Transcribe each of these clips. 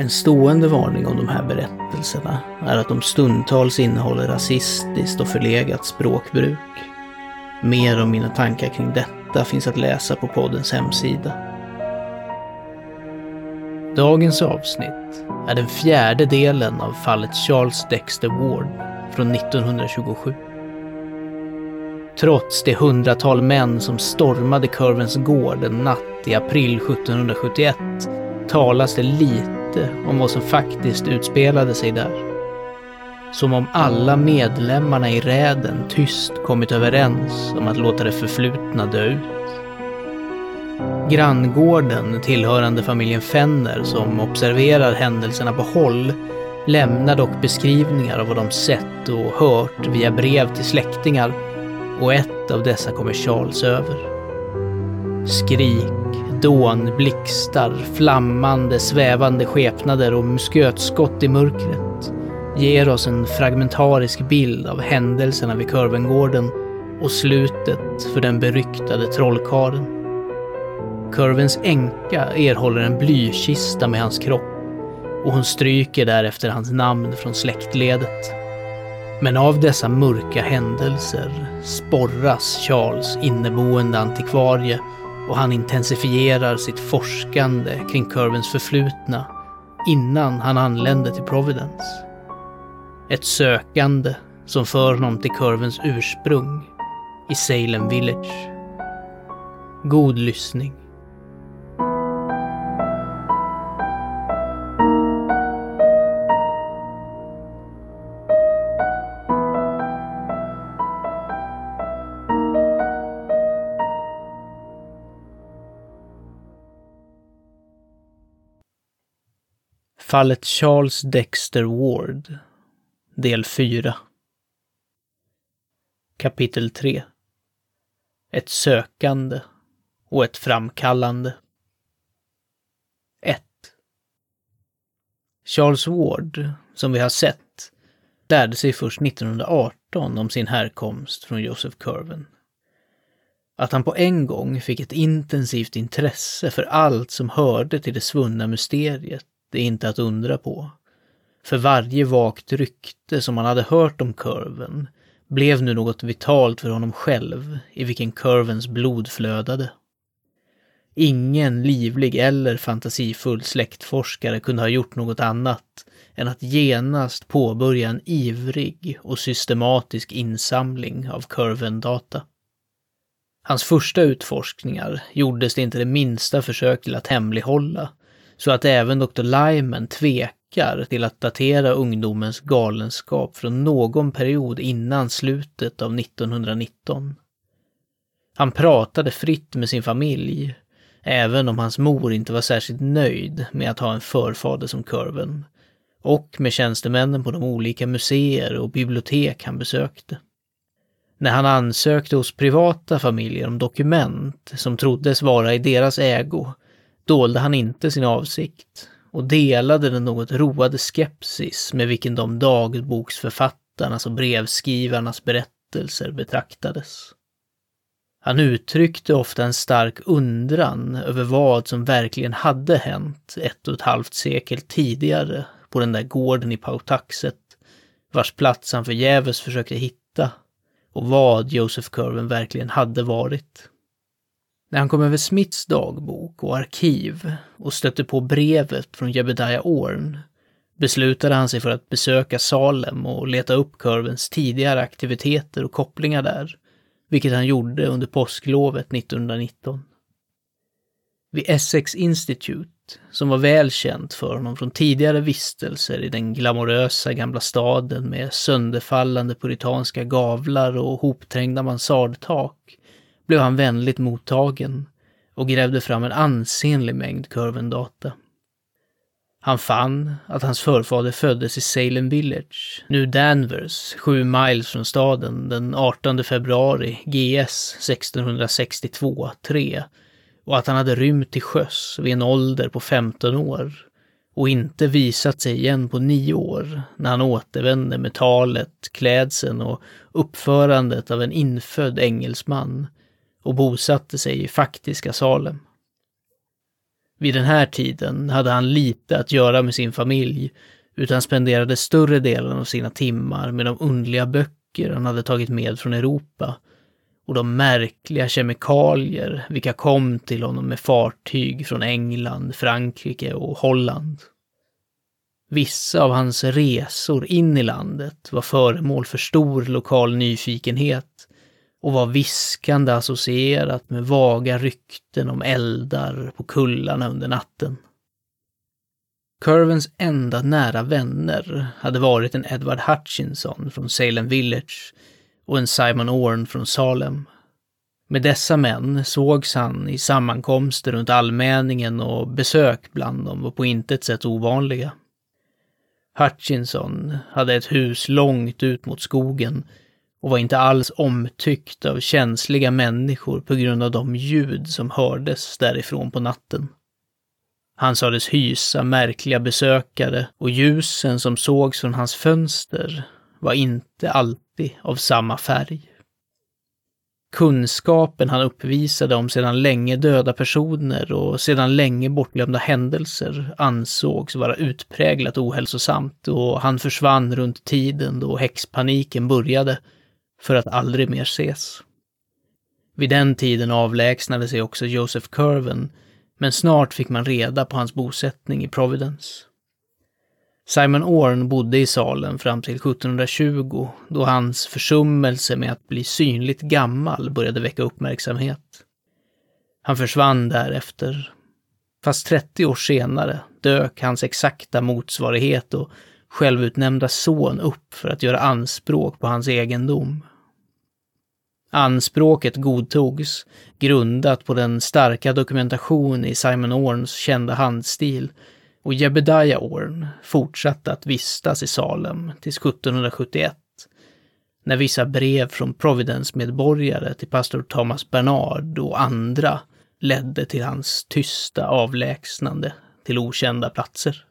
En stående varning om de här berättelserna är att de stundtals innehåller rasistiskt och förlegat språkbruk. Mer om mina tankar kring detta finns att läsa på poddens hemsida. Dagens avsnitt är den fjärde delen av fallet Charles Dexter Ward från 1927. Trots det hundratal män som stormade Curvens gård en natt i april 1771 talas det lite om vad som faktiskt utspelade sig där. Som om alla medlemmarna i räden tyst kommit överens om att låta det förflutna dö ut. Granngården tillhörande familjen Fenner som observerar händelserna på håll lämnar dock beskrivningar av vad de sett och hört via brev till släktingar och ett av dessa kommer Charles över. Skrik, dån, blixtar, flammande, svävande skepnader och muskötskott i mörkret ger oss en fragmentarisk bild av händelserna vid Kurvengården och slutet för den beryktade trollkaren. Kurvens änka erhåller en blykista med hans kropp och hon stryker därefter hans namn från släktledet. Men av dessa mörka händelser sporras Charles inneboende antikvarie och han intensifierar sitt forskande kring Curvens förflutna innan han anländer till Providence. Ett sökande som för honom till Curvens ursprung i Salem Village. God lyssning. Fallet Charles Dexter Ward Del 4 Kapitel 3 Ett sökande och ett framkallande. 1 Charles Ward, som vi har sett, lärde sig först 1918 om sin härkomst från Joseph Curven. Att han på en gång fick ett intensivt intresse för allt som hörde till det svunna mysteriet det är inte att undra på. För varje vagt rykte som han hade hört om kurven blev nu något vitalt för honom själv, i vilken kurvens blod flödade. Ingen livlig eller fantasifull släktforskare kunde ha gjort något annat än att genast påbörja en ivrig och systematisk insamling av kurvendata. Hans första utforskningar gjordes det inte det minsta försök till att hemlighålla så att även Dr. Lyman tvekar till att datera ungdomens galenskap från någon period innan slutet av 1919. Han pratade fritt med sin familj, även om hans mor inte var särskilt nöjd med att ha en förfader som Curven, och med tjänstemännen på de olika museer och bibliotek han besökte. När han ansökte hos privata familjer om dokument som troddes vara i deras ägo dolde han inte sin avsikt och delade den något roade skepsis med vilken de dagboksförfattarnas och brevskrivarnas berättelser betraktades. Han uttryckte ofta en stark undran över vad som verkligen hade hänt ett och ett halvt sekel tidigare på den där gården i Pautaxet, vars plats han förgäves försökte hitta, och vad Joseph Curven verkligen hade varit. När han kom över Smiths dagbok och arkiv och stötte på brevet från Jebediah Orn beslutade han sig för att besöka Salem och leta upp kurvens tidigare aktiviteter och kopplingar där, vilket han gjorde under påsklovet 1919. Vid Essex Institute, som var väl känt för honom från tidigare vistelser i den glamorösa gamla staden med sönderfallande puritanska gavlar och hopträngda mansardtak, blev han vänligt mottagen och grävde fram en ansenlig mängd kurvendata. Han fann att hans förfader föddes i Salem Village, nu Danvers, sju miles från staden, den 18 februari GS 1662-3 och att han hade rymt till sjöss vid en ålder på 15 år och inte visat sig igen på nio år när han återvände med talet, klädseln och uppförandet av en infödd engelsman och bosatte sig i faktiska Salem. Vid den här tiden hade han lite att göra med sin familj, utan spenderade större delen av sina timmar med de underliga böcker han hade tagit med från Europa och de märkliga kemikalier vilka kom till honom med fartyg från England, Frankrike och Holland. Vissa av hans resor in i landet var föremål för stor lokal nyfikenhet och var viskande associerat med vaga rykten om eldar på kullarna under natten. Curvens enda nära vänner hade varit en Edward Hutchinson från Salem Village och en Simon Orn från Salem. Med dessa män sågs han i sammankomster runt allmänningen och besök bland dem var på intet sätt ovanliga. Hutchinson hade ett hus långt ut mot skogen och var inte alls omtyckt av känsliga människor på grund av de ljud som hördes därifrån på natten. Han sades hysa märkliga besökare och ljusen som sågs från hans fönster var inte alltid av samma färg. Kunskapen han uppvisade om sedan länge döda personer och sedan länge bortglömda händelser ansågs vara utpräglat ohälsosamt och han försvann runt tiden då häxpaniken började för att aldrig mer ses. Vid den tiden avlägsnade sig också Joseph Curven, men snart fick man reda på hans bosättning i Providence. Simon Orn bodde i Salem fram till 1720, då hans försummelse med att bli synligt gammal började väcka uppmärksamhet. Han försvann därefter. Fast 30 år senare dök hans exakta motsvarighet och självutnämnda son upp för att göra anspråk på hans egendom. Anspråket godtogs, grundat på den starka dokumentation i Simon Orns kända handstil, och Jebediah Orn fortsatte att vistas i Salem till 1771, när vissa brev från Providence-medborgare till pastor Thomas Bernard och andra ledde till hans tysta avlägsnande till okända platser.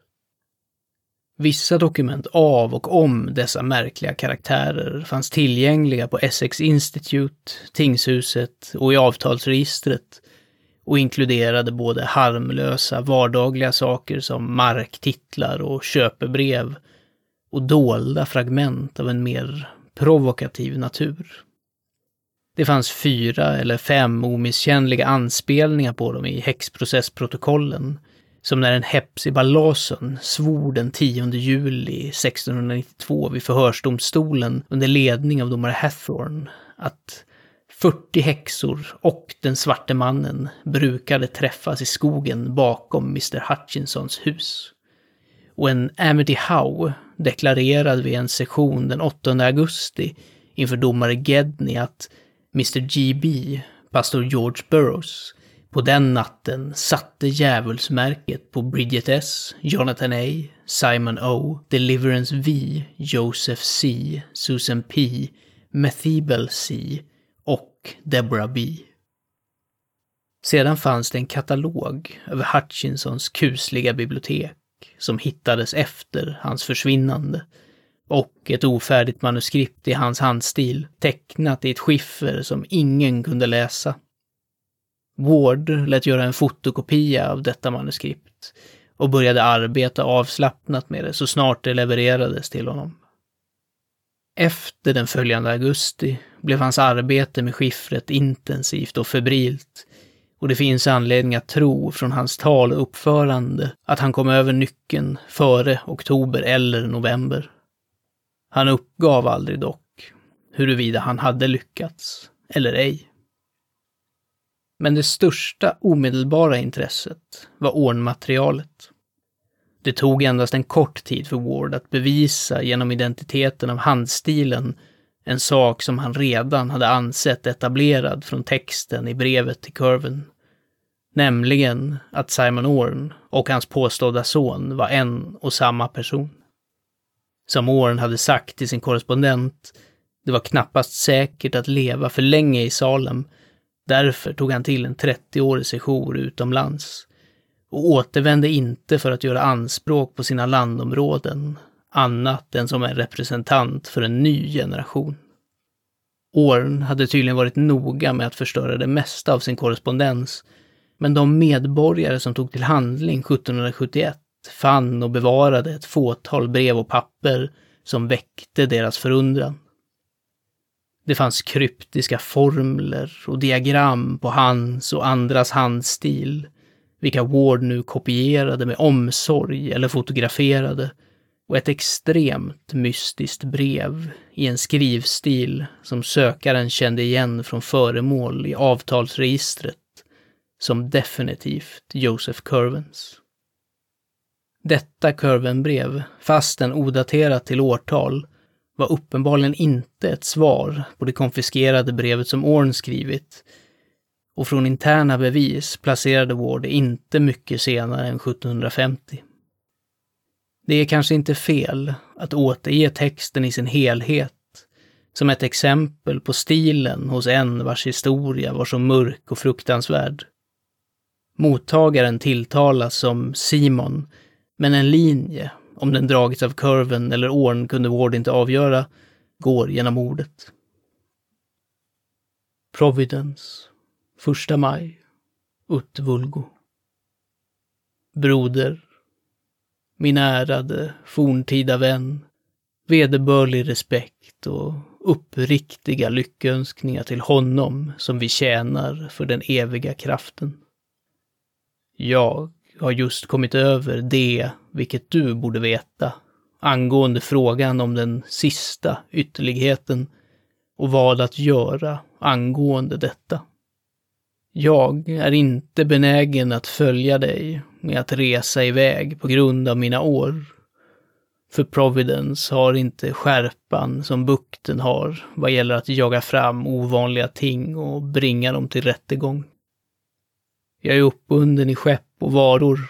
Vissa dokument av och om dessa märkliga karaktärer fanns tillgängliga på Essex Institute, tingshuset och i avtalsregistret och inkluderade både harmlösa vardagliga saker som marktitlar och köpebrev och dolda fragment av en mer provokativ natur. Det fanns fyra eller fem omisskännliga anspelningar på dem i häxprocessprotokollen som när en Hepzibah Lawson svor den 10 juli 1692 vid förhörsdomstolen under ledning av domare Hathorne att 40 häxor och den svarte mannen brukade träffas i skogen bakom Mr Hutchinsons hus. Och en Amity Howe deklarerade vid en session den 8 augusti inför domare Gedney att Mr GB, pastor George Burroughs, på den natten satte djävulsmärket på Bridget S, Jonathan A, Simon O, Deliverance V, Joseph C, Susan P, Methibel C och Deborah B. Sedan fanns det en katalog över Hutchinsons kusliga bibliotek som hittades efter hans försvinnande och ett ofärdigt manuskript i hans handstil tecknat i ett skiffer som ingen kunde läsa. Ward lät göra en fotokopia av detta manuskript och började arbeta avslappnat med det så snart det levererades till honom. Efter den följande augusti blev hans arbete med skiffret intensivt och febrilt och det finns anledning att tro från hans tal och uppförande att han kom över nyckeln före oktober eller november. Han uppgav aldrig dock huruvida han hade lyckats eller ej. Men det största omedelbara intresset var ornmaterialet. Det tog endast en kort tid för Ward att bevisa genom identiteten av handstilen en sak som han redan hade ansett etablerad från texten i brevet till Curven. Nämligen att Simon Orn och hans påstådda son var en och samma person. Som Orn hade sagt till sin korrespondent, det var knappast säkert att leva för länge i Salem. Därför tog han till en 30-årig sejour utomlands och återvände inte för att göra anspråk på sina landområden, annat än som en representant för en ny generation. Orn hade tydligen varit noga med att förstöra det mesta av sin korrespondens, men de medborgare som tog till handling 1771 fann och bevarade ett fåtal brev och papper som väckte deras förundran. Det fanns kryptiska formler och diagram på hans och andras handstil, vilka Ward nu kopierade med omsorg eller fotograferade, och ett extremt mystiskt brev i en skrivstil som sökaren kände igen från föremål i avtalsregistret som definitivt Joseph Curvens. Detta Curven-brev, fastän odaterat till årtal, var uppenbarligen inte ett svar på det konfiskerade brevet som Orn skrivit, och från interna bevis placerade Ward det inte mycket senare än 1750. Det är kanske inte fel att återge texten i sin helhet som ett exempel på stilen hos en vars historia var så mörk och fruktansvärd. Mottagaren tilltalas som Simon, men en linje, om den dragits av kurven eller åren kunde Ward inte avgöra, går genom ordet. Providence, första maj, Ut Vulgo. Broder, min ärade forntida vän, vederbörlig respekt och uppriktiga lyckönskningar till honom som vi tjänar för den eviga kraften. Jag har just kommit över det, vilket du borde veta, angående frågan om den sista ytterligheten och vad att göra angående detta. Jag är inte benägen att följa dig med att resa iväg på grund av mina år. För Providence har inte skärpan som bukten har vad gäller att jaga fram ovanliga ting och bringa dem till rättegång. Jag är uppbunden i skepp och varor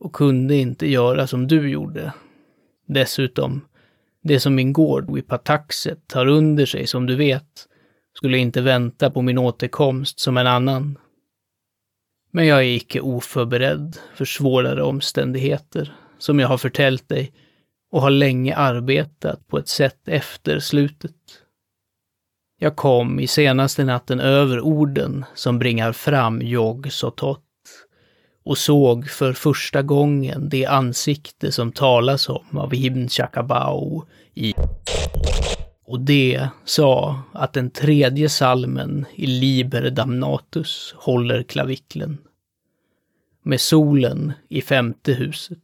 och kunde inte göra som du gjorde. Dessutom, det som min gård vid Pataxet tar under sig som du vet, skulle inte vänta på min återkomst som en annan. Men jag är icke oförberedd för svårare omständigheter, som jag har förtällt dig, och har länge arbetat på ett sätt efter slutet. Jag kom i senaste natten över orden som bringar fram Jog Sotot och såg för första gången det ansikte som talas om av Ibn Chakabao i och det sa att den tredje salmen i Liber Damnatus håller klaviklen. Med solen i femte huset,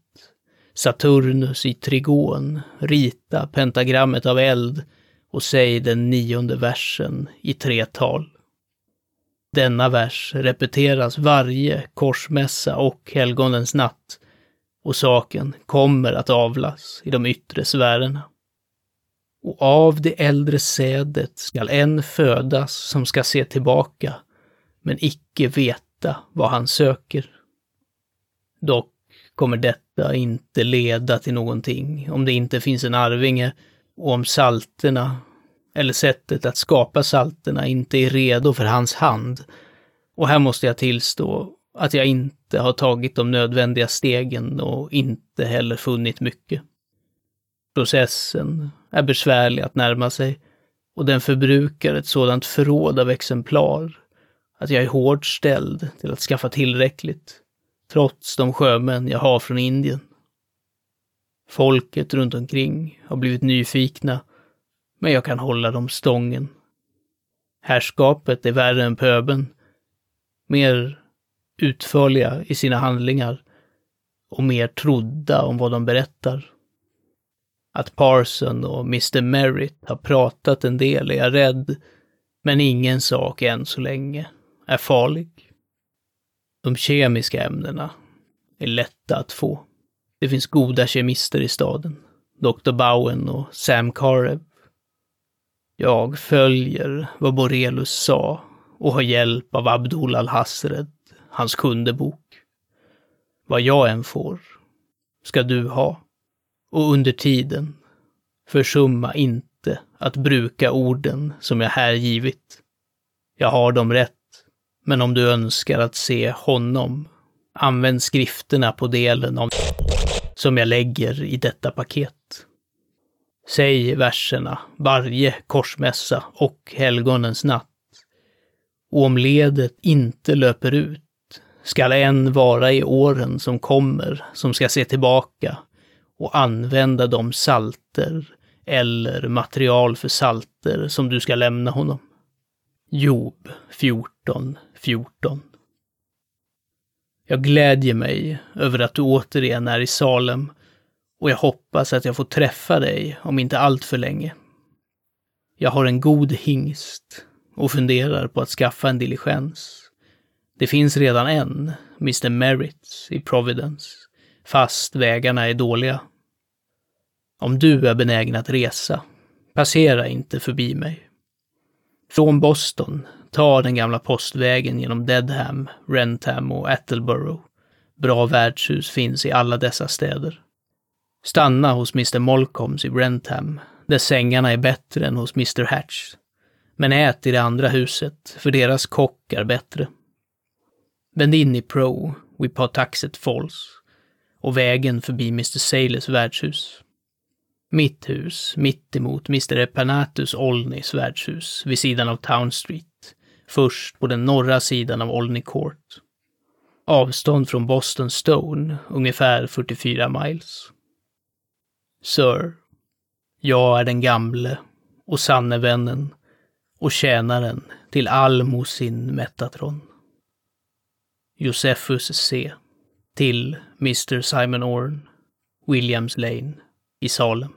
Saturnus i trigon, rita pentagrammet av eld och säg den nionde versen i tre tal. Denna vers repeteras varje korsmässa och helgonens natt och saken kommer att avlas i de yttre sfärerna. Och av det äldre sädet skall en födas som ska se tillbaka, men icke veta vad han söker. Dock kommer detta inte leda till någonting om det inte finns en arvinge och om salterna eller sättet att skapa salterna inte är redo för hans hand. Och här måste jag tillstå att jag inte har tagit de nödvändiga stegen och inte heller funnit mycket. Processen är besvärlig att närma sig och den förbrukar ett sådant förråd av exemplar att jag är hårt ställd till att skaffa tillräckligt, trots de sjömän jag har från Indien. Folket runt omkring har blivit nyfikna men jag kan hålla dem stången. Härskapet är värre än pöben. Mer utförliga i sina handlingar och mer trodda om vad de berättar. Att Parson och Mr Merritt har pratat en del är jag rädd, men ingen sak än så länge är farlig. De kemiska ämnena är lätta att få. Det finns goda kemister i staden. Dr Bowen och Sam Karev. Jag följer vad Borelius sa och har hjälp av Abdul al-Hasred, hans sjunde bok. Vad jag än får, ska du ha. Och under tiden, försumma inte att bruka orden som jag här givit. Jag har dem rätt, men om du önskar att se honom, använd skrifterna på delen av som jag lägger i detta paket. Säg verserna varje korsmässa och helgonens natt. Och om ledet inte löper ut skall en vara i åren som kommer som ska se tillbaka och använda de salter eller material för salter som du ska lämna honom. Job 14, 14. Jag glädjer mig över att du återigen är i Salem och jag hoppas att jag får träffa dig om inte allt för länge. Jag har en god hingst och funderar på att skaffa en diligens. Det finns redan en, Mr. Merritt, i Providence, fast vägarna är dåliga. Om du är benägen att resa, passera inte förbi mig. Från Boston, ta den gamla postvägen genom Dedham, Rentham och Attleboro. Bra värdshus finns i alla dessa städer. Stanna hos Mr. Molcoms i Rentham, där sängarna är bättre än hos Mr. Hatch. Men ät i det andra huset, för deras kock är bättre. Vänd in i Pro, vid Pawtaxet Falls, och vägen förbi Mr. Sailors värdshus. Mitt hus, mitt emot Mr. Epanatus Olneys värdshus, vid sidan av Town Street, först på den norra sidan av Olney Court. Avstånd från Boston Stone, ungefär 44 miles. Sir, jag är den gamle och sanne vännen och tjänaren till Almosin Metatron. Josephus C. Till Mr. Simon Orn, Williams Lane i Salem.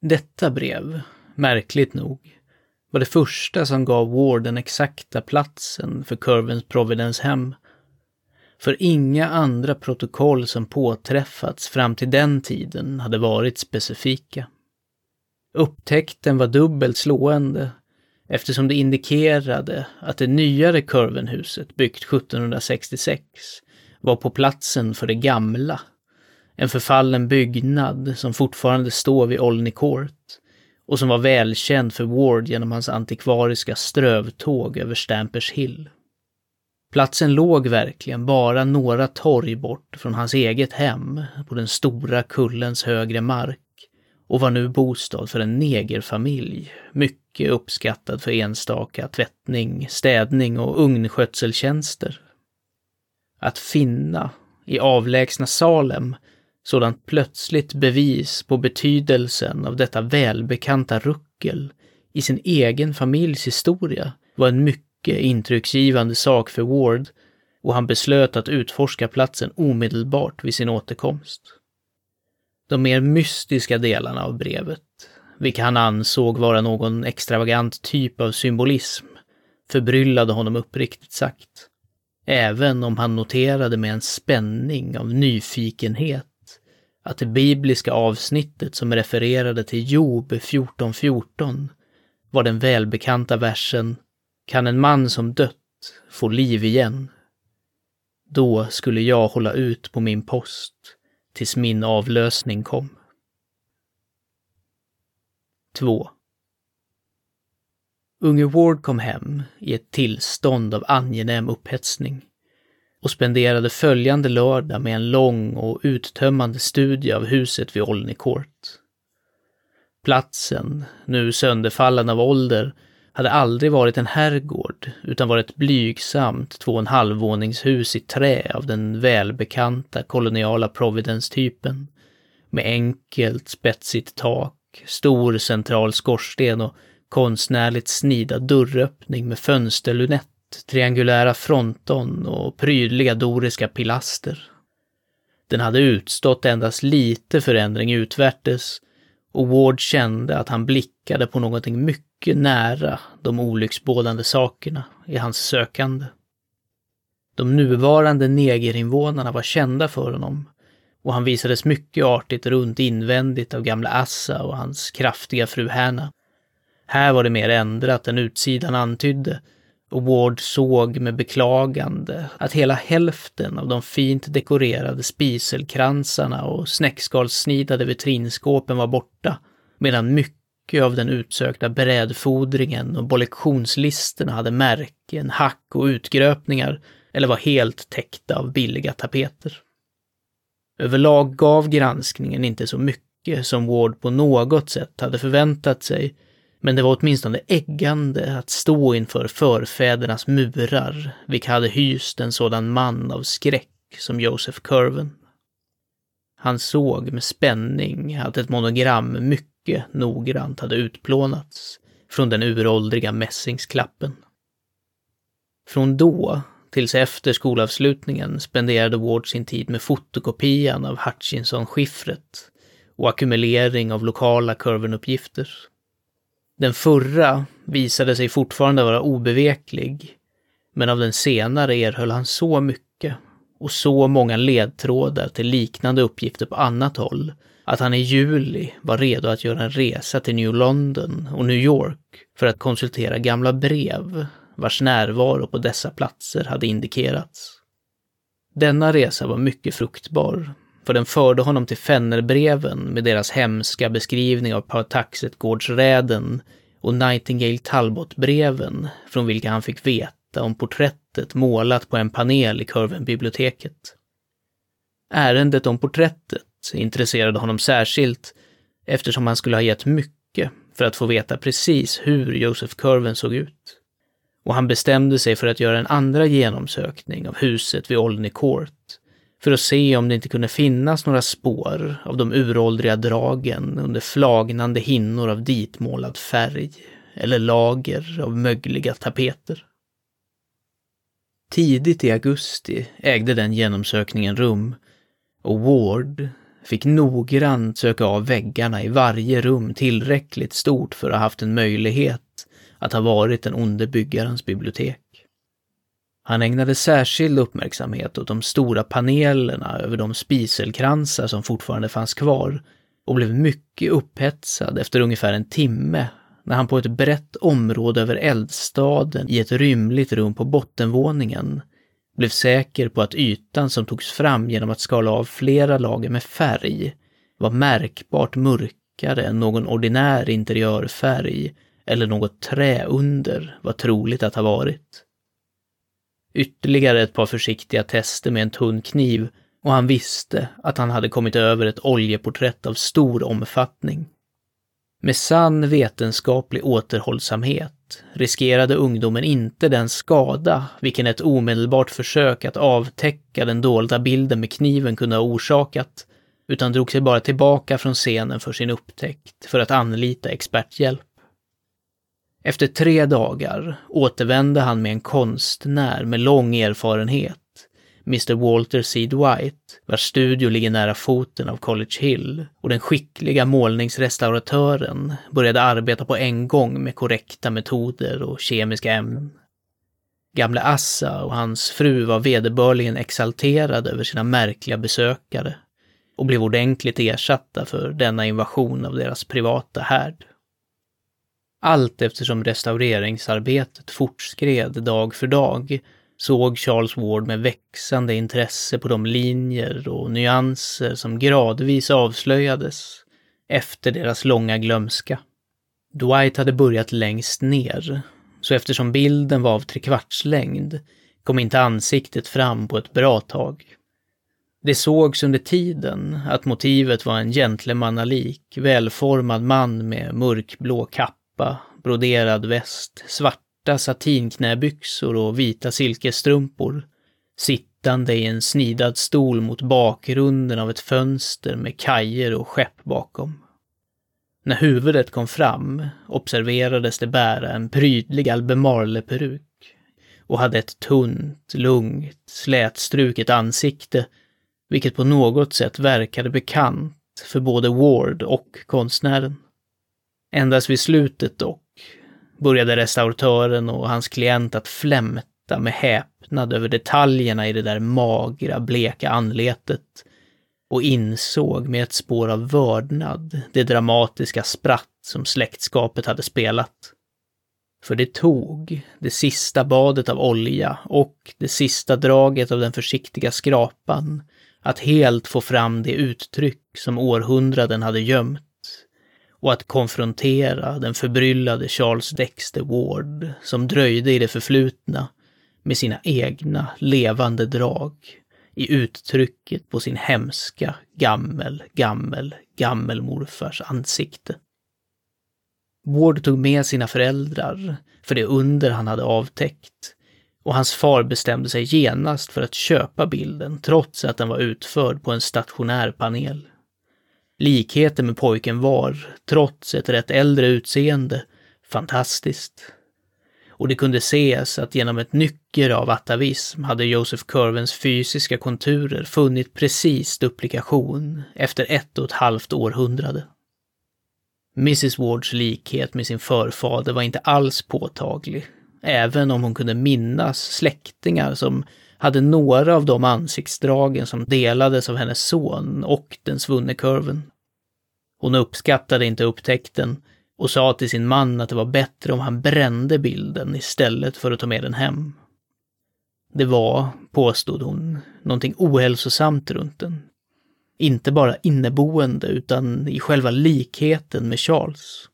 Detta brev, märkligt nog, var det första som gav Ward den exakta platsen för kurvens Providence hem för inga andra protokoll som påträffats fram till den tiden hade varit specifika. Upptäckten var dubbelt slående eftersom det indikerade att det nyare Kurvenhuset, byggt 1766, var på platsen för det gamla. En förfallen byggnad som fortfarande står vid Olney Court och som var välkänd för Ward genom hans antikvariska strövtåg över Stampers Hill. Platsen låg verkligen bara några torg bort från hans eget hem på den stora kullens högre mark och var nu bostad för en negerfamilj, mycket uppskattad för enstaka tvättning, städning och ugnskötseltjänster. Att finna i avlägsna Salem sådant plötsligt bevis på betydelsen av detta välbekanta ruckel i sin egen familjs historia var en mycket intrycksgivande sak för Ward och han beslöt att utforska platsen omedelbart vid sin återkomst. De mer mystiska delarna av brevet, vilka han ansåg vara någon extravagant typ av symbolism, förbryllade honom uppriktigt sagt. Även om han noterade med en spänning av nyfikenhet att det bibliska avsnittet som refererade till Job 14.14 var den välbekanta versen kan en man som dött få liv igen? Då skulle jag hålla ut på min post tills min avlösning kom. 2. Unge Ward kom hem i ett tillstånd av angenäm upphetsning och spenderade följande lördag med en lång och uttömmande studie av huset vid Olney Court. Platsen, nu sönderfallen av ålder, hade aldrig varit en herrgård utan var ett blygsamt två och en halv våningshus i trä av den välbekanta koloniala Providence-typen. Med enkelt spetsigt tak, stor central skorsten och konstnärligt snidad dörröppning med fönsterlunett, triangulära fronton och prydliga doriska pilaster. Den hade utstått endast lite förändring utvärtes och Ward kände att han blickade på någonting mycket nära de olycksbådande sakerna i hans sökande. De nuvarande negerinvånarna var kända för honom och han visades mycket artigt runt invändigt av gamla Assa och hans kraftiga fru Härna. Här var det mer ändrat än utsidan antydde Ward såg med beklagande att hela hälften av de fint dekorerade spiselkransarna och snäckskalssnidade vitrinskåpen var borta, medan mycket av den utsökta brädfodringen och bollektionslisterna hade märken, hack och utgröpningar eller var helt täckta av billiga tapeter. Överlag gav granskningen inte så mycket som Ward på något sätt hade förväntat sig, men det var åtminstone äggande att stå inför förfädernas murar, vilka hade hyst en sådan man av skräck som Joseph Curven. Han såg med spänning att ett monogram mycket noggrant hade utplånats från den uråldriga mässingsklappen. Från då tills efter skolavslutningen spenderade Ward sin tid med fotokopian av Hutchinson-skiffret och ackumulering av lokala kurvenuppgifter. Den förra visade sig fortfarande vara obeveklig, men av den senare erhöll han så mycket och så många ledtrådar till liknande uppgifter på annat håll att han i juli var redo att göra en resa till New London och New York för att konsultera gamla brev vars närvaro på dessa platser hade indikerats. Denna resa var mycket fruktbar, för den förde honom till Fennerbreven med deras hemska beskrivning av Partaxetgårdsräden och Nightingale Talbot-breven från vilka han fick veta om porträttet målat på en panel i Curven-biblioteket. Ärendet om porträttet intresserade honom särskilt eftersom han skulle ha gett mycket för att få veta precis hur Joseph Curven såg ut och han bestämde sig för att göra en andra genomsökning av huset vid Olney Court för att se om det inte kunde finnas några spår av de uråldriga dragen under flagnande hinnor av ditmålad färg eller lager av mögliga tapeter. Tidigt i augusti ägde den genomsökningen rum och Ward fick noggrant söka av väggarna i varje rum tillräckligt stort för att ha haft en möjlighet att ha varit den onde byggarens bibliotek. Han ägnade särskild uppmärksamhet åt de stora panelerna över de spiselkransar som fortfarande fanns kvar och blev mycket upphetsad efter ungefär en timme när han på ett brett område över eldstaden i ett rymligt rum på bottenvåningen blev säker på att ytan som togs fram genom att skala av flera lager med färg var märkbart mörkare än någon ordinär interiörfärg eller något trä under var troligt att ha varit. Ytterligare ett par försiktiga tester med en tunn kniv och han visste att han hade kommit över ett oljeporträtt av stor omfattning. Med sann vetenskaplig återhållsamhet riskerade ungdomen inte den skada vilken ett omedelbart försök att avtäcka den dolda bilden med kniven kunde ha orsakat, utan drog sig bara tillbaka från scenen för sin upptäckt för att anlita experthjälp. Efter tre dagar återvände han med en konstnär med lång erfarenhet, Mr Walter Seed White, vars studio ligger nära foten av College Hill, och den skickliga målningsrestauratören började arbeta på en gång med korrekta metoder och kemiska ämnen. Gamle Assa och hans fru var vederbörligen exalterade över sina märkliga besökare och blev ordentligt ersatta för denna invasion av deras privata härd. Allt eftersom restaureringsarbetet fortskred dag för dag såg Charles Ward med växande intresse på de linjer och nyanser som gradvis avslöjades efter deras långa glömska. Dwight hade börjat längst ner, så eftersom bilden var av trekvartslängd kom inte ansiktet fram på ett bra tag. Det sågs under tiden att motivet var en gentlemannalik, välformad man med mörkblå kapp kappa, broderad väst, svarta satinknäbyxor och vita silkesstrumpor, sittande i en snidad stol mot bakgrunden av ett fönster med kajer och skepp bakom. När huvudet kom fram observerades det bära en prydlig albemarleperuk och hade ett tunt, lugnt, slätstruket ansikte, vilket på något sätt verkade bekant för både Ward och konstnären. Endast vid slutet dock började restauratören och hans klient att flämta med häpnad över detaljerna i det där magra, bleka anletet och insåg med ett spår av vördnad det dramatiska spratt som släktskapet hade spelat. För det tog det sista badet av olja och det sista draget av den försiktiga skrapan att helt få fram det uttryck som århundraden hade gömt och att konfrontera den förbryllade Charles Dexter Ward som dröjde i det förflutna med sina egna levande drag i uttrycket på sin hemska gammel, gammel, gammelmorfars ansikte. Ward tog med sina föräldrar för det under han hade avtäckt och hans far bestämde sig genast för att köpa bilden trots att den var utförd på en stationär panel. Likheten med pojken var, trots ett rätt äldre utseende, fantastiskt. Och det kunde ses att genom ett nycker av atavism hade Joseph Curvens fysiska konturer funnit precis duplikation efter ett och ett halvt århundrade. Mrs Wards likhet med sin förfader var inte alls påtaglig, även om hon kunde minnas släktingar som hade några av de ansiktsdragen som delades av hennes son och den svunne kurven. Hon uppskattade inte upptäckten och sa till sin man att det var bättre om han brände bilden istället för att ta med den hem. Det var, påstod hon, någonting ohälsosamt runt den. Inte bara inneboende utan i själva likheten med Charles.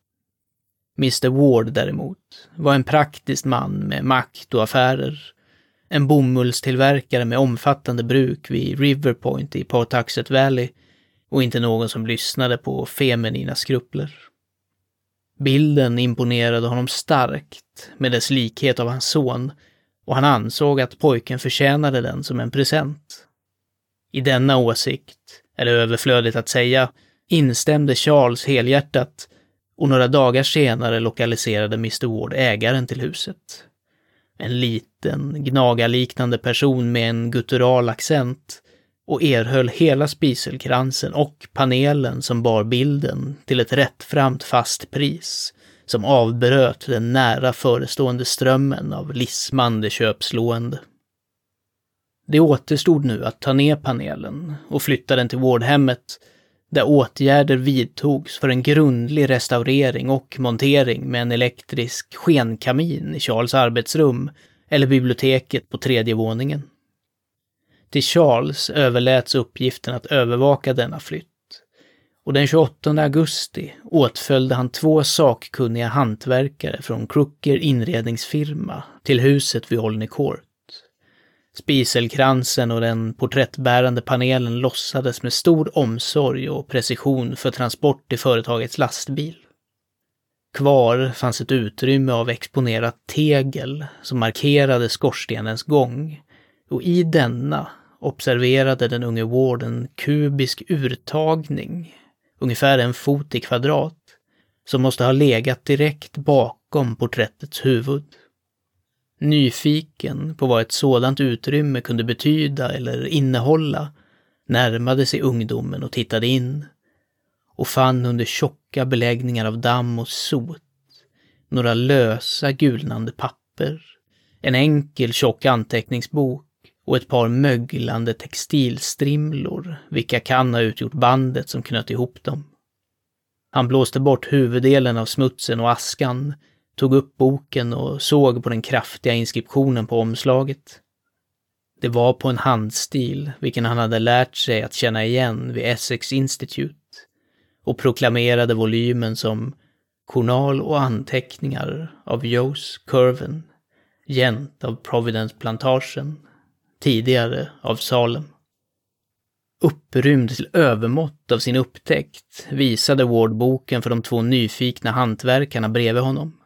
Mr Ward däremot var en praktisk man med makt och affärer. En bomullstillverkare med omfattande bruk vid Riverpoint i Pawtuxet Valley och inte någon som lyssnade på feminina skrupler. Bilden imponerade honom starkt med dess likhet av hans son och han ansåg att pojken förtjänade den som en present. I denna åsikt, eller överflödigt att säga, instämde Charles helhjärtat och några dagar senare lokaliserade Mr Ward ägaren till huset. En liten, gnagarliknande person med en guttural accent och erhöll hela spiselkransen och panelen som bar bilden till ett rättframt fast pris som avbröt den nära förestående strömmen av lismande köpslående. Det återstod nu att ta ner panelen och flytta den till vårdhemmet där åtgärder vidtogs för en grundlig restaurering och montering med en elektrisk skenkamin i Charles arbetsrum eller biblioteket på tredje våningen. Till Charles överläts uppgiften att övervaka denna flytt. Och den 28 augusti åtföljde han två sakkunniga hantverkare från Crooker inredningsfirma till huset vid Olney Court. Spiselkransen och den porträttbärande panelen lossades med stor omsorg och precision för transport i företagets lastbil. Kvar fanns ett utrymme av exponerat tegel som markerade skorstenens gång och i denna observerade den unge Ward en kubisk urtagning, ungefär en fot i kvadrat, som måste ha legat direkt bakom porträttets huvud. Nyfiken på vad ett sådant utrymme kunde betyda eller innehålla närmade sig ungdomen och tittade in och fann under tjocka beläggningar av damm och sot några lösa gulnande papper, en enkel tjock anteckningsbok och ett par möglande textilstrimlor, vilka kan ha utgjort bandet som knöt ihop dem. Han blåste bort huvuddelen av smutsen och askan, tog upp boken och såg på den kraftiga inskriptionen på omslaget. Det var på en handstil, vilken han hade lärt sig att känna igen vid Essex Institute och proklamerade volymen som Journal och anteckningar av Jose Curven, gent av Providence-plantagen, tidigare av Salem. Upprymd till övermått av sin upptäckt visade Ward boken för de två nyfikna hantverkarna bredvid honom.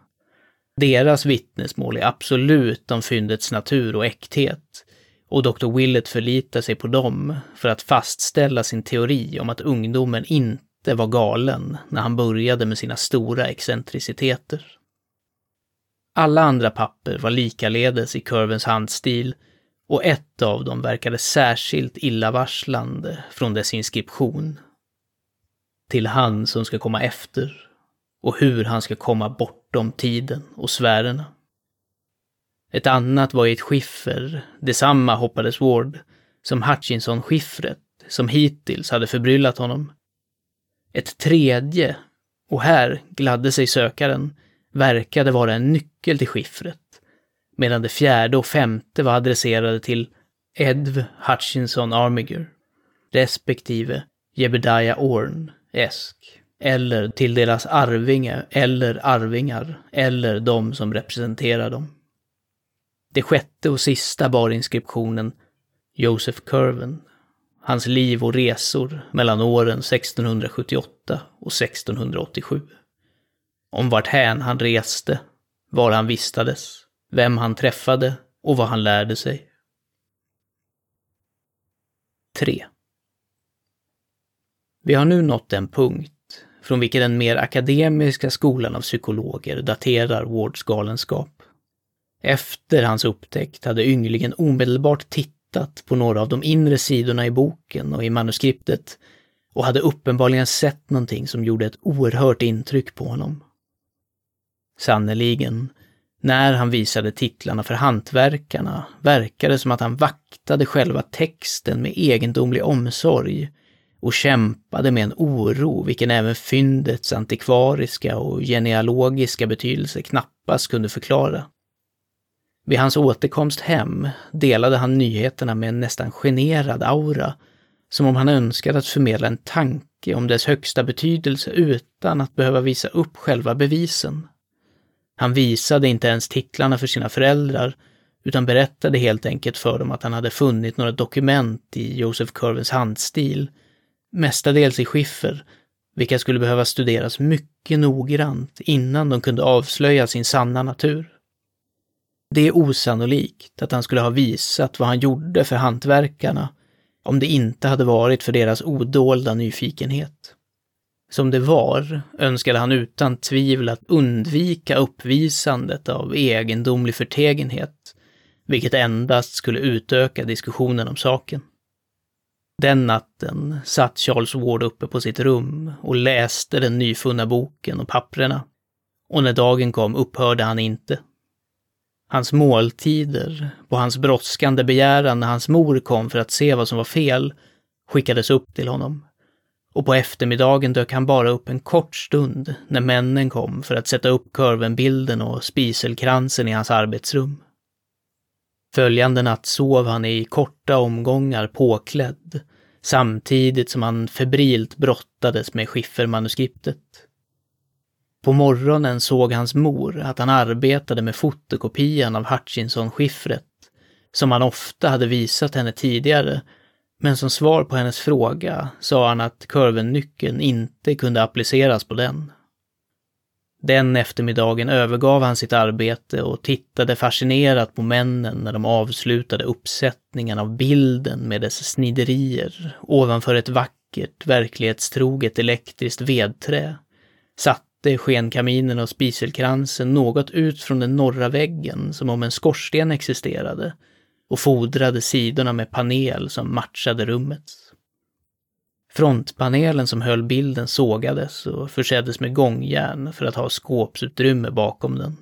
Deras vittnesmål är absolut om fyndets natur och äkthet och Dr. Willett förlitar sig på dem för att fastställa sin teori om att ungdomen inte var galen när han började med sina stora excentriciteter. Alla andra papper var likaledes i kurvens handstil och ett av dem verkade särskilt illavarslande från dess inskription. Till han som ska komma efter och hur han ska komma bortom tiden och sfärerna. Ett annat var i ett skiffer, detsamma hoppades Ward, som Hutchinson-skiffret, som hittills hade förbryllat honom. Ett tredje, och här gladde sig sökaren, verkade vara en nyckel till skiffret, medan det fjärde och femte var adresserade till Edv Hutchinson Armiger, respektive Jebediah Orn, Esk, eller till deras arvinge eller arvingar, eller de som representerar dem. Det sjätte och sista bar inskriptionen Joseph Curven, hans liv och resor mellan åren 1678 och 1687. Om vart hän han reste, var han vistades, vem han träffade och vad han lärde sig. 3. Vi har nu nått den punkt från vilken den mer akademiska skolan av psykologer daterar Wards galenskap. Efter hans upptäckt hade ynglingen omedelbart tittat på några av de inre sidorna i boken och i manuskriptet och hade uppenbarligen sett någonting som gjorde ett oerhört intryck på honom. Sannerligen, när han visade titlarna för hantverkarna verkade det som att han vaktade själva texten med egendomlig omsorg och kämpade med en oro vilken även fyndets antikvariska och genealogiska betydelse knappast kunde förklara. Vid hans återkomst hem delade han nyheterna med en nästan generad aura, som om han önskade att förmedla en tanke om dess högsta betydelse utan att behöva visa upp själva bevisen. Han visade inte ens titlarna för sina föräldrar, utan berättade helt enkelt för dem att han hade funnit några dokument i Joseph Curvens handstil, mestadels i skiffer, vilka skulle behöva studeras mycket noggrant innan de kunde avslöja sin sanna natur. Det är osannolikt att han skulle ha visat vad han gjorde för hantverkarna om det inte hade varit för deras odolda nyfikenhet. Som det var önskade han utan tvivel att undvika uppvisandet av egendomlig förtegenhet, vilket endast skulle utöka diskussionen om saken. Den natten satt Charles Ward uppe på sitt rum och läste den nyfunna boken och papprena. Och när dagen kom upphörde han inte. Hans måltider, på hans brådskande begäran när hans mor kom för att se vad som var fel, skickades upp till honom. Och på eftermiddagen dök han bara upp en kort stund när männen kom för att sätta upp kurvenbilden och spiselkransen i hans arbetsrum. Följande natt sov han i korta omgångar påklädd, samtidigt som han febrilt brottades med skiffermanuskriptet. På morgonen såg hans mor att han arbetade med fotokopian av Hutchinson-skiffret, som han ofta hade visat henne tidigare, men som svar på hennes fråga sa han att kurvennyckeln inte kunde appliceras på den. Den eftermiddagen övergav han sitt arbete och tittade fascinerat på männen när de avslutade uppsättningen av bilden med dess sniderier ovanför ett vackert, verklighetstroget elektriskt vedträ. Satte skenkaminen och spiselkransen något ut från den norra väggen som om en skorsten existerade och fodrade sidorna med panel som matchade rummets. Frontpanelen som höll bilden sågades och förseddes med gångjärn för att ha skåpsutrymme bakom den.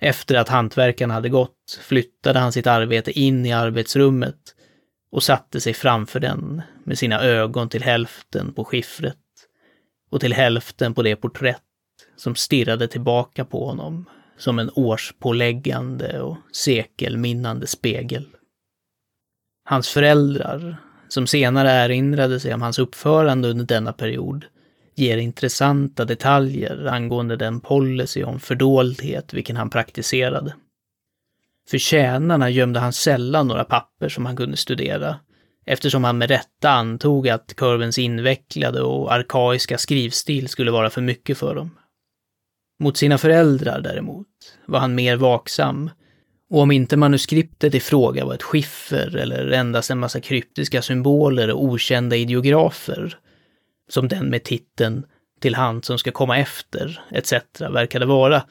Efter att hantverkaren hade gått flyttade han sitt arbete in i arbetsrummet och satte sig framför den med sina ögon till hälften på skiffret och till hälften på det porträtt som stirrade tillbaka på honom som en årspåläggande och sekelminnande spegel. Hans föräldrar som senare erinrade sig om hans uppförande under denna period, ger intressanta detaljer angående den policy om fördoldhet vilken han praktiserade. För tjänarna gömde han sällan några papper som han kunde studera, eftersom han med rätta antog att kurvens invecklade och arkaiska skrivstil skulle vara för mycket för dem. Mot sina föräldrar däremot var han mer vaksam och om inte manuskriptet i fråga var ett skiffer eller endast en massa kryptiska symboler och okända ideografer, som den med titeln Till han som ska komma efter, etc. verkade vara,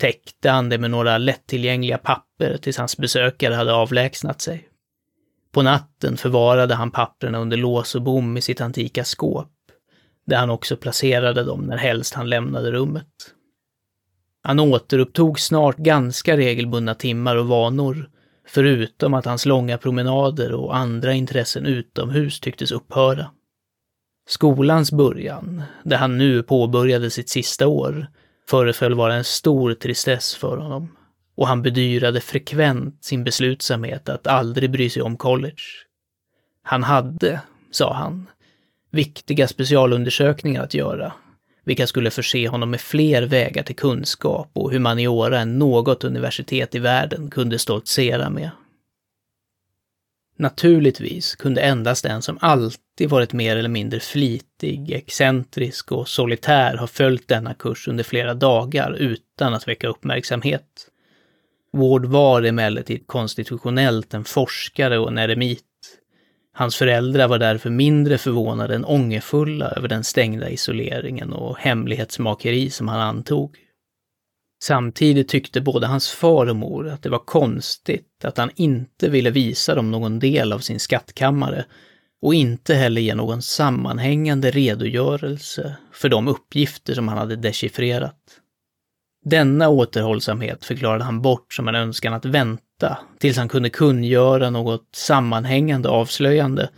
täckte han det med några lättillgängliga papper tills hans besökare hade avlägsnat sig. På natten förvarade han papperna under lås och bom i sitt antika skåp, där han också placerade dem när helst han lämnade rummet. Han återupptog snart ganska regelbundna timmar och vanor, förutom att hans långa promenader och andra intressen utomhus tycktes upphöra. Skolans början, där han nu påbörjade sitt sista år, föreföll vara en stor tristess för honom och han bedyrade frekvent sin beslutsamhet att aldrig bry sig om college. Han hade, sa han, viktiga specialundersökningar att göra, vilka skulle förse honom med fler vägar till kunskap och humaniora än något universitet i världen kunde stoltsera med. Naturligtvis kunde endast den som alltid varit mer eller mindre flitig, excentrisk och solitär ha följt denna kurs under flera dagar utan att väcka uppmärksamhet. Ward var emellertid konstitutionellt en forskare och en eremit. Hans föräldrar var därför mindre förvånade än ångerfulla över den stängda isoleringen och hemlighetsmakeri som han antog. Samtidigt tyckte både hans far och mor att det var konstigt att han inte ville visa dem någon del av sin skattkammare och inte heller ge någon sammanhängande redogörelse för de uppgifter som han hade dechiffrerat. Denna återhållsamhet förklarade han bort som en önskan att vänta tills han kunde kungöra något sammanhängande avslöjande.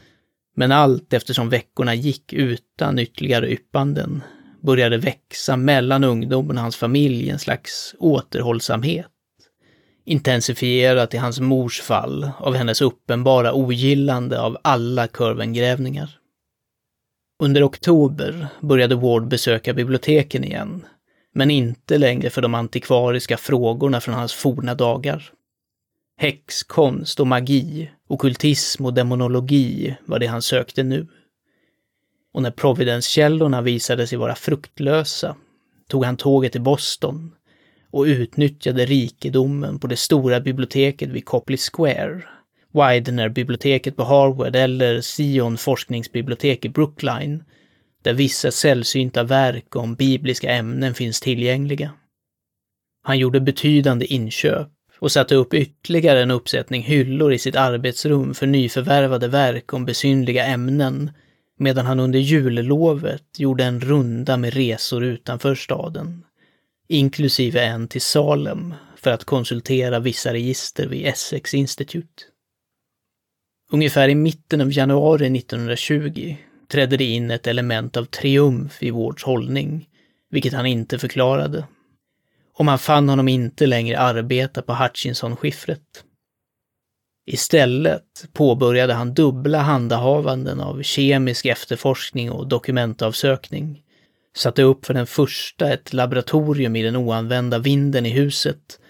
Men allt eftersom veckorna gick utan ytterligare yppanden började växa mellan ungdomen och hans familj en slags återhållsamhet. Intensifierat i hans mors fall av hennes uppenbara ogillande av alla kurvengrävningar. Under oktober började Ward besöka biblioteken igen, men inte längre för de antikvariska frågorna från hans forna dagar. Häxkonst och magi, okultism och demonologi var det han sökte nu. Och när Providence-källorna visade sig vara fruktlösa tog han tåget till Boston och utnyttjade rikedomen på det stora biblioteket vid Copley Square, Widener-biblioteket på Harvard eller Sion forskningsbibliotek i Brookline, där vissa sällsynta verk om bibliska ämnen finns tillgängliga. Han gjorde betydande inköp och satte upp ytterligare en uppsättning hyllor i sitt arbetsrum för nyförvärvade verk om besynliga ämnen medan han under jullovet gjorde en runda med resor utanför staden, inklusive en till Salem för att konsultera vissa register vid Essex Institute. Ungefär i mitten av januari 1920 trädde det in ett element av triumf i Wards hållning, vilket han inte förklarade. Och man fann honom inte längre arbeta på Hutchinson-skiffret. Istället påbörjade han dubbla handahavanden av kemisk efterforskning och dokumentavsökning, satte upp för den första ett laboratorium i den oanvända vinden i huset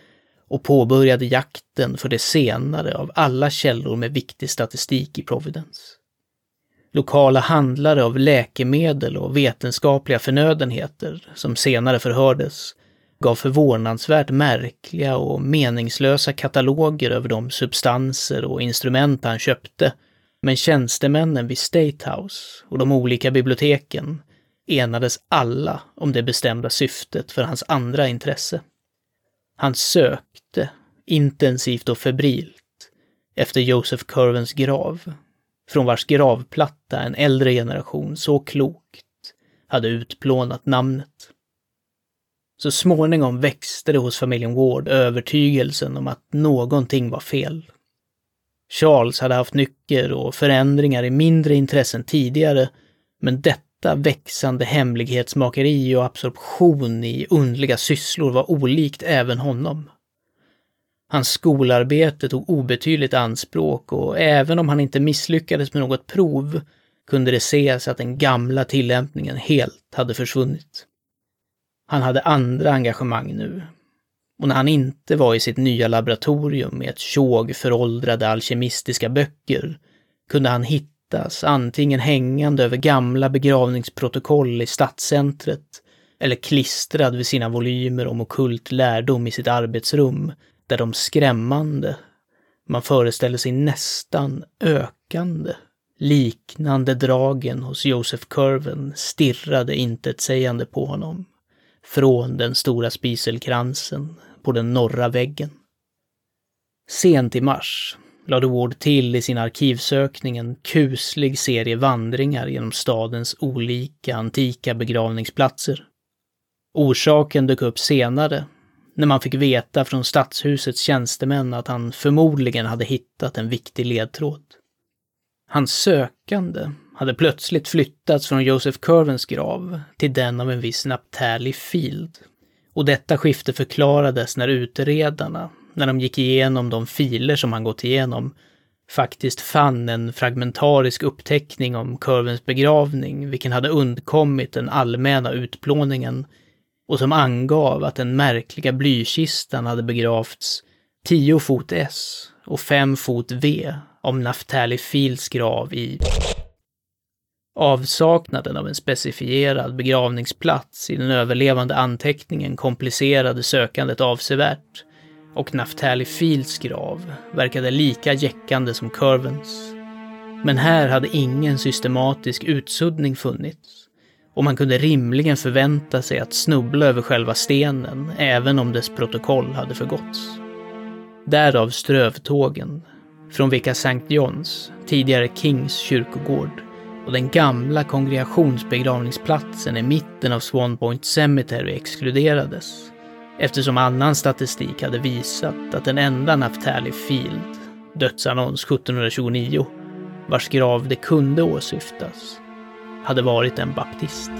och påbörjade jakten för det senare av alla källor med viktig statistik i Providence. Lokala handlare av läkemedel och vetenskapliga förnödenheter, som senare förhördes, gav förvånansvärt märkliga och meningslösa kataloger över de substanser och instrument han köpte. Men tjänstemännen vid Statehouse och de olika biblioteken enades alla om det bestämda syftet för hans andra intresse. Han sökte, intensivt och febrilt, efter Joseph Curvens grav, från vars gravplatta en äldre generation så klokt hade utplånat namnet. Så småningom växte det hos familjen Ward övertygelsen om att någonting var fel. Charles hade haft nycker och förändringar i mindre intressen tidigare, men detta växande hemlighetsmakeri och absorption i undliga sysslor var olikt även honom. Hans skolarbete tog obetydligt anspråk och även om han inte misslyckades med något prov kunde det ses att den gamla tillämpningen helt hade försvunnit. Han hade andra engagemang nu. Och när han inte var i sitt nya laboratorium med ett tjog föråldrade alkemistiska böcker kunde han hittas antingen hängande över gamla begravningsprotokoll i stadscentret eller klistrad vid sina volymer om okult lärdom i sitt arbetsrum där de skrämmande, man föreställer sig nästan ökande, liknande dragen hos Joseph Curven stirrade intetsägande på honom från den stora spiselkransen på den norra väggen. Sent i mars lade Ward till i sin arkivsökning en kuslig serie vandringar genom stadens olika antika begravningsplatser. Orsaken dök upp senare, när man fick veta från stadshusets tjänstemän att han förmodligen hade hittat en viktig ledtråd. Hans sökande hade plötsligt flyttats från Joseph Curvens grav till den av en viss Naptali Field. Och detta skifte förklarades när utredarna, när de gick igenom de filer som han gått igenom, faktiskt fann en fragmentarisk uppteckning om Curvens begravning, vilken hade undkommit den allmänna utplåningen och som angav att den märkliga blykistan hade begravts 10 fot S och 5 fot V om Naftali Fields grav i Avsaknaden av en specifierad begravningsplats i den överlevande anteckningen komplicerade sökandet avsevärt och Naftali Fields grav verkade lika jäckande som Curvens. Men här hade ingen systematisk utsuddning funnits och man kunde rimligen förvänta sig att snubbla över själva stenen även om dess protokoll hade förgåtts. Därav strövtågen, från vilka Sankt Johns, tidigare Kings kyrkogård, och den gamla kongregationsbegravningsplatsen i mitten av Swan Point Cemetery exkluderades eftersom annan statistik hade visat att den enda Naftali Field, dödsannons 1729, vars grav det kunde åsyftas, hade varit en baptist.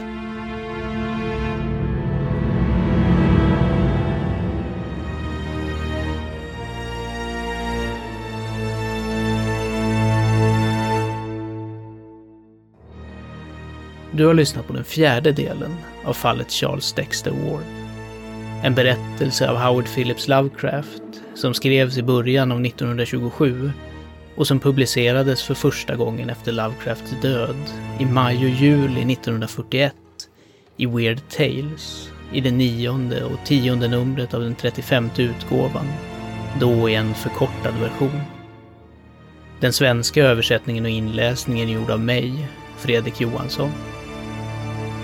Du har lyssnat på den fjärde delen av fallet Charles Dexter Ward. En berättelse av Howard Phillips Lovecraft som skrevs i början av 1927 och som publicerades för första gången efter Lovecrafts död i maj och juli 1941 i Weird Tales i det nionde och tionde numret av den 35 utgåvan, då i en förkortad version. Den svenska översättningen och inläsningen är gjord av mig, Fredrik Johansson.